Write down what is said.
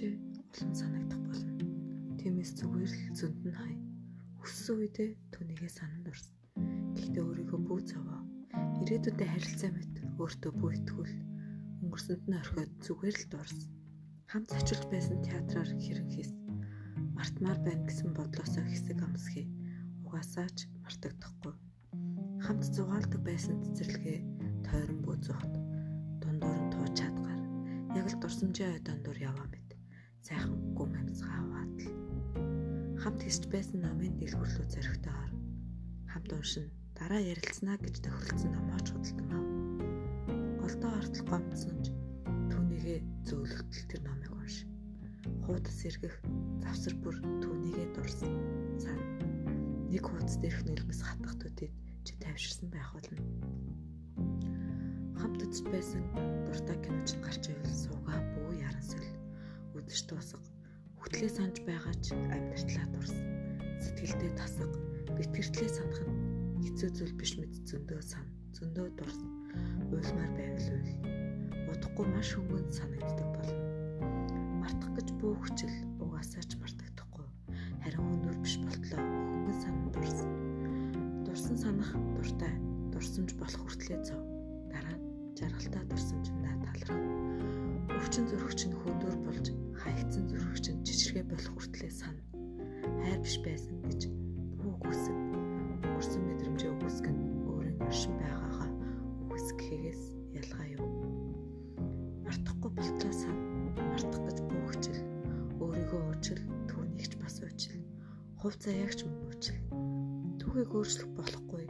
хэмжээ олон санагдах болно. Тиймээс зүгээр л зөнд нь хай. Өссөн үедээ түүнийгээ сананд орсон. Гэхдээ өөрийгөө бүү зовоо. Ирээдүйдээ харилцаа мэт өөртөө бүү итгүүл. Өнгөрсөнд нь орхиод зүгээр л дуурсан. Хамт зочилж байсан театраар хэрэн хийс. Мартмаар байна гэсэн бодлосоо хэсэг амсхий. Угаасаа ч мартагдахгүй. Хамт зугаалдаг байсан цэцэрлэгээ тойрон бүү зогт. Яг л дурсамжийн ой дондор яваа мэт. Сайхан гүн амьсгаа аваад л. Хамт хийсч байсан номын дэлгүрлүү зоригтойгоор хамт уншин дараа ярилцсанаа гэж тохиролцсон номооч худалдан ав. Голдоо артал гомдсонч түүнийгээ зөөлөлтөл тэр номыг унш. Хуудас сэргэх завсар бүр түүнийгээ дурсан. Сан нэг хуудас дээрх нэлмэс хатах төдөд чи тавьширсан байх болно. Үзэж байсан дуртай киноч гарч ивэл суугаа бүү яран сөл. Үдэш дуусах. Хөтлөө санаж байгаа ч амьдртлаа дурсан. Сэтгэлдээ тасаг, битгэртлээ санах нь хэцүү зүйл биш мэд зөндөө сан, зөндөө дурсан. Уйлмаар байвал уйл. Удахгүй маш хөнгөн санагддаг болно. Мартах гэж бүү хүчил угаасаа ч мартагдахгүй. Харин өнөр биш болтлоо хөнгөн санан дурсан. Дурсан санах дуртай, дурсамж болох хүртлээ зов. Нь жаргалтай дурсамжиндаа талархав. Өвчин зөрөгч нь хөндөр болж хаягдсан зөрөгч нь жижигхэн болох хүртлээ сан. Хайр биш байсан гэж бүгд үсэг. Өрсөн мэдрэмжээ үгүйсг нь өөрийн оршин байгаагаа үгүйсгэхээс ялгаа юу? Мартахгүй болтлоо сан. Мартах гэж бүхчил өөрийгөө уучил түүнийгч бас уучил. Хувь заяагч мөн уучил. Түүхийг өөрчлөх болохгүй